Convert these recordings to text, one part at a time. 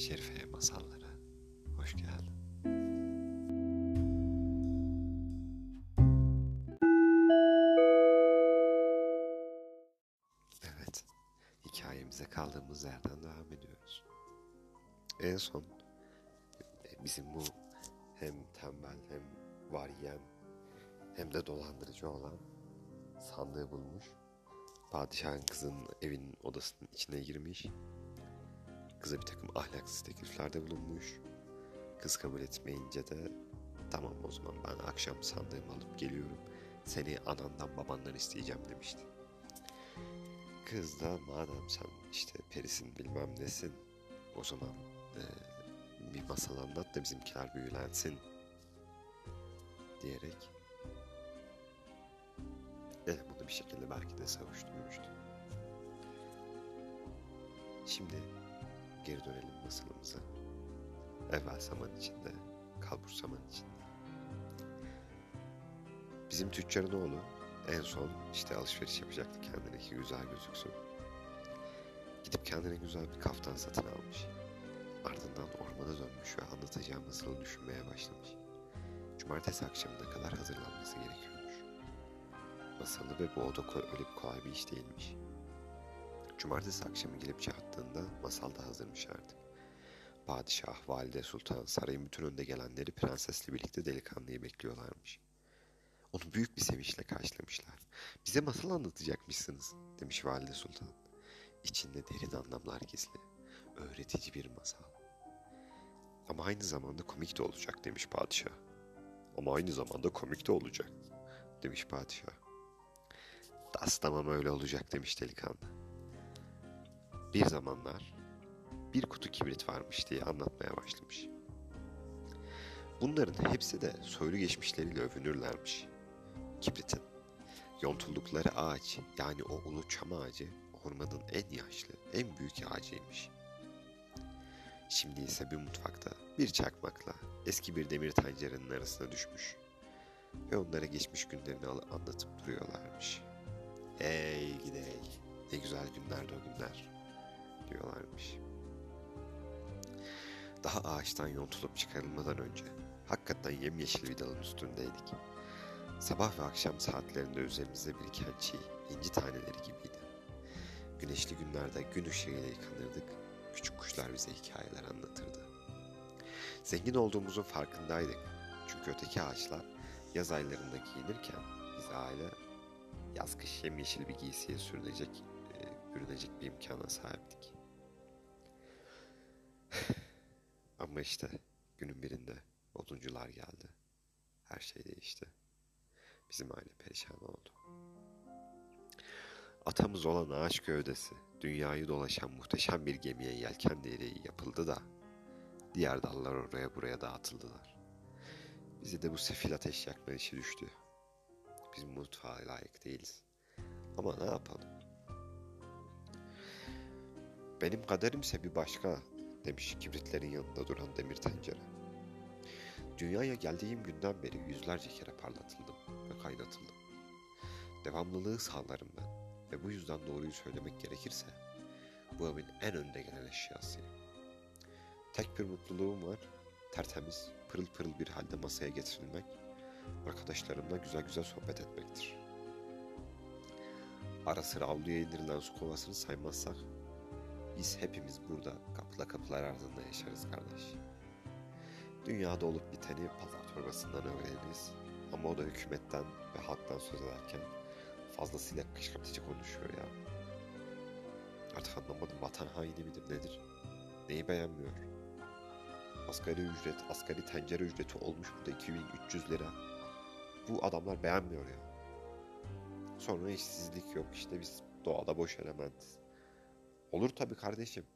Şerife'ye masallara hoş geldin. Evet, hikayemize kaldığımız yerden devam ediyoruz. En son bizim bu hem tembel hem varyen hem de dolandırıcı olan sandığı bulmuş. Padişahın kızının evinin odasının içine girmiş. Kıza bir takım ahlaksız tekliflerde bulunmuş. Kız kabul etmeyince de tamam o zaman ben akşam sandığımı alıp geliyorum. Seni anandan babandan isteyeceğim demişti. Kız da madem sen işte perisin bilmem nesin o zaman e, bir masal anlat da bizimkiler büyülensin diyerek e, bunu bir şekilde belki de savuşturmuştu. Şimdi geri dönelim masalımıza. Evvel saman içinde, kalbur saman içinde. Bizim tüccarın oğlu en son işte alışveriş yapacaktı kendine ki güzel gözüksün. Gidip kendine güzel bir kaftan satın almış. Ardından ormana dönmüş ve anlatacağı masalı düşünmeye başlamış. Cumartesi akşamına kadar hazırlanması gerekiyormuş. Masalı ve bu oda öyle kolay bir iş değilmiş. Cumartesi akşamı gelip çattığında masal da hazırmış. Padişah, valide, sultan, sarayın bütün önde gelenleri prensesle birlikte delikanlıyı bekliyorlarmış. Onu büyük bir sevinçle karşılamışlar. Bize masal anlatacakmışsınız demiş valide sultan. İçinde derin anlamlar gizli. Öğretici bir masal. Ama aynı zamanda komik de olacak demiş padişah. Ama aynı zamanda komik de olacak demiş padişah. Das tamam öyle olacak demiş delikanlı. Bir zamanlar bir kutu kibrit varmış diye anlatmaya başlamış. Bunların hepsi de soylu geçmişleriyle övünürlermiş. Kibritin yontuldukları ağaç yani o ulu çam ağacı ormanın en yaşlı, en büyük ağacıymış. Şimdi ise bir mutfakta bir çakmakla eski bir demir tencerenin arasına düşmüş ve onlara geçmiş günlerini anlatıp duruyorlarmış. Ey gidey, ne güzel günlerdi o günler diyorlarmış. Daha ağaçtan yontulup çıkarılmadan önce hakikaten yemyeşil bir dalın üstündeydik. Sabah ve akşam saatlerinde üzerimizde biriken çiğ, inci taneleri gibiydi. Güneşli günlerde gün ışığıyla yıkanırdık, küçük kuşlar bize hikayeler anlatırdı. Zengin olduğumuzun farkındaydık. Çünkü öteki ağaçlar yaz aylarında giyinirken biz aile yaz kış yemyeşil bir giysiye sürünecek, e, bürünecek bir imkana sahiptik. Ama işte günün birinde oduncular geldi. Her şey değişti. Bizim aile perişan oldu. Atamız olan ağaç gövdesi, dünyayı dolaşan muhteşem bir gemiye yelken direği yapıldı da diğer dallar oraya buraya dağıtıldılar. Bize de bu sefil ateş yakma işi düştü. Biz mutfağa layık değiliz. Ama ne yapalım? Benim kaderimse bir başka demiş kibritlerin yanında duran demir tencere. Dünyaya geldiğim günden beri yüzlerce kere parlatıldım ve kaynatıldım. Devamlılığı sağlarım ben ve bu yüzden doğruyu söylemek gerekirse bu evin en önde gelen eşyasıyım. Tek bir mutluluğum var, tertemiz, pırıl pırıl bir halde masaya getirilmek, arkadaşlarımla güzel güzel sohbet etmektir. Ara sıra avluya indirilen su kovasını saymazsak biz hepimiz burada kapıla kapılar ardında yaşarız kardeş. Dünyada olup biteni pazar torbasından öğreniriz. Ama o da hükümetten ve halktan söz ederken fazlasıyla kışkırtıcı konuşuyor ya. Artık anlamadım vatan haini midir nedir? Neyi beğenmiyor? Asgari ücret, asgari tencere ücreti olmuş burada 2300 lira. Bu adamlar beğenmiyor ya. Sonra işsizlik yok işte biz doğada boş elementiz. Olur tabii kardeşim.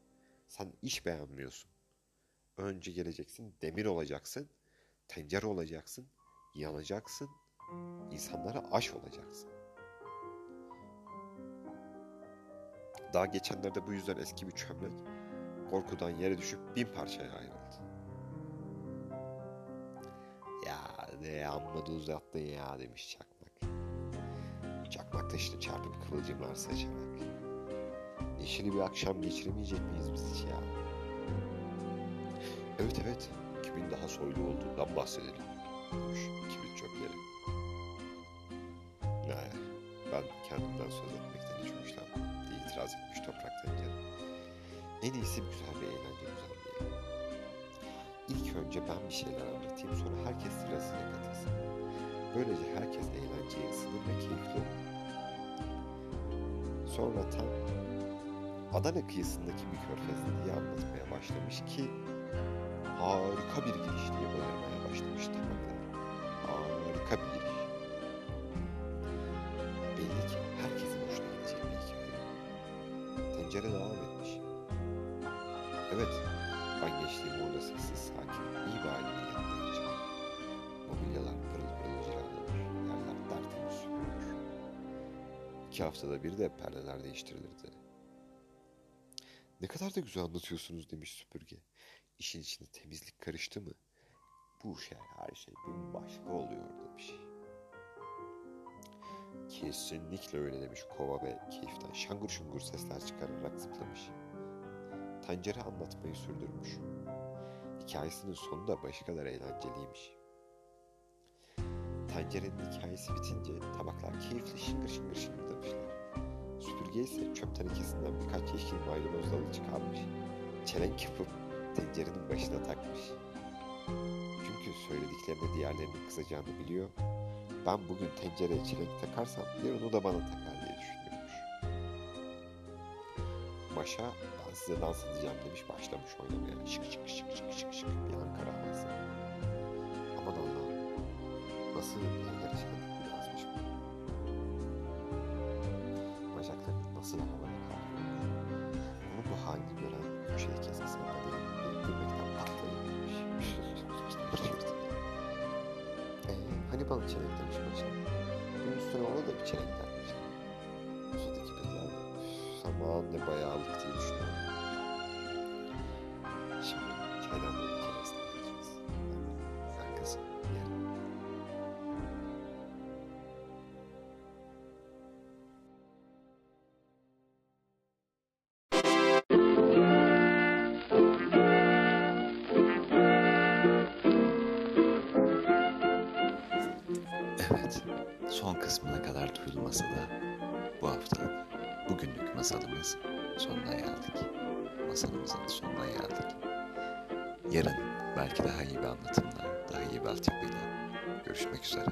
Sen iş beğenmiyorsun. Önce geleceksin, demir olacaksın, tencere olacaksın, yanacaksın, insanlara aş olacaksın. Daha geçenlerde bu yüzden eski bir çömlek korkudan yere düşüp bin parçaya ayrıldı. Ya ne amma da uzattın ya demiş çakmak. Çakmak işte çarpıp kıvılcımlar saçarak. Neşeli bir akşam geçiremeyecek miyiz biz hiç ya? Evet evet, kimin daha soylu olduğundan bahsedelim demiş kibrit çöpleri. Ne, ben kendimden söz etmekten hiç hoşlanmam diye itiraz etmiş toprak tencere. En iyisi güzel bir eğlence düzenleyelim. İlk önce ben bir şeyler anlatayım sonra herkes sırasıyla katılsın. Böylece herkes eğlenceye ısınır ve keyifli olur. Sonra tam Adana kıyısındaki bir körfezde diye anlatmaya başlamış ki harika bir giriş diye bağırmaya başlamış tabaklar. Harika bir giriş. Belli ki herkesin hoşuna gidecek bir hikaye. Tencere devam etmiş. Evet, ben geçtiğim orada sessiz sakin iyi bir ailenin yanına geçeceğim. Mobilyalar pırıl pırıl cilalanır, yerler tertemiz süpürülür. İki haftada bir de perdeler değiştirilirdi. Ne kadar da güzel anlatıyorsunuz demiş süpürge. İşin içine temizlik karıştı mı? Bu şey her şey bambaşka oluyor demiş. Kesinlikle öyle demiş kova ve keyiften şangur şungur sesler çıkararak zıplamış. Tencere anlatmayı sürdürmüş. Hikayesinin sonu da başı kadar eğlenceliymiş. Tencerenin hikayesi bitince tabaklar keyifli şıngır şıngır şıngırdamışlar. Süpürge ise çöp tenekesinden birkaç yeşil maydanoz dalı çıkarmış. Çelenk yapıp tencerenin başına takmış. Çünkü söylediklerine diğerlerinin kızacağını biliyor. Ben bugün tencereye çelenk takarsam yarın o da bana takar diye düşünüyormuş. Maşa ben size dans edeceğim demiş başlamış oynamaya. Şık şık şık şık şık şık bir Ankara havası. Aman Allah'ım nasıl bir dansmış Havaya kaldırıyor. Onun bu halini gören köşedeki esasına dayanıp gülmekten patlayıvermiş. Eee hani balık çelenk demiş Maşa. Bunun üstüne ona da bir çelenk takmış. Sudaki kızlar da "Üf, aman ne bayağılık diye düşünüyorum. Şimdi çaydan son kısmına kadar duyulmasa da bu haftalık, bugünlük masalımız sonuna geldik. Masalımızın sonuna geldik. Yarın belki daha iyi bir anlatımla, daha iyi bir altyapıyla görüşmek üzere.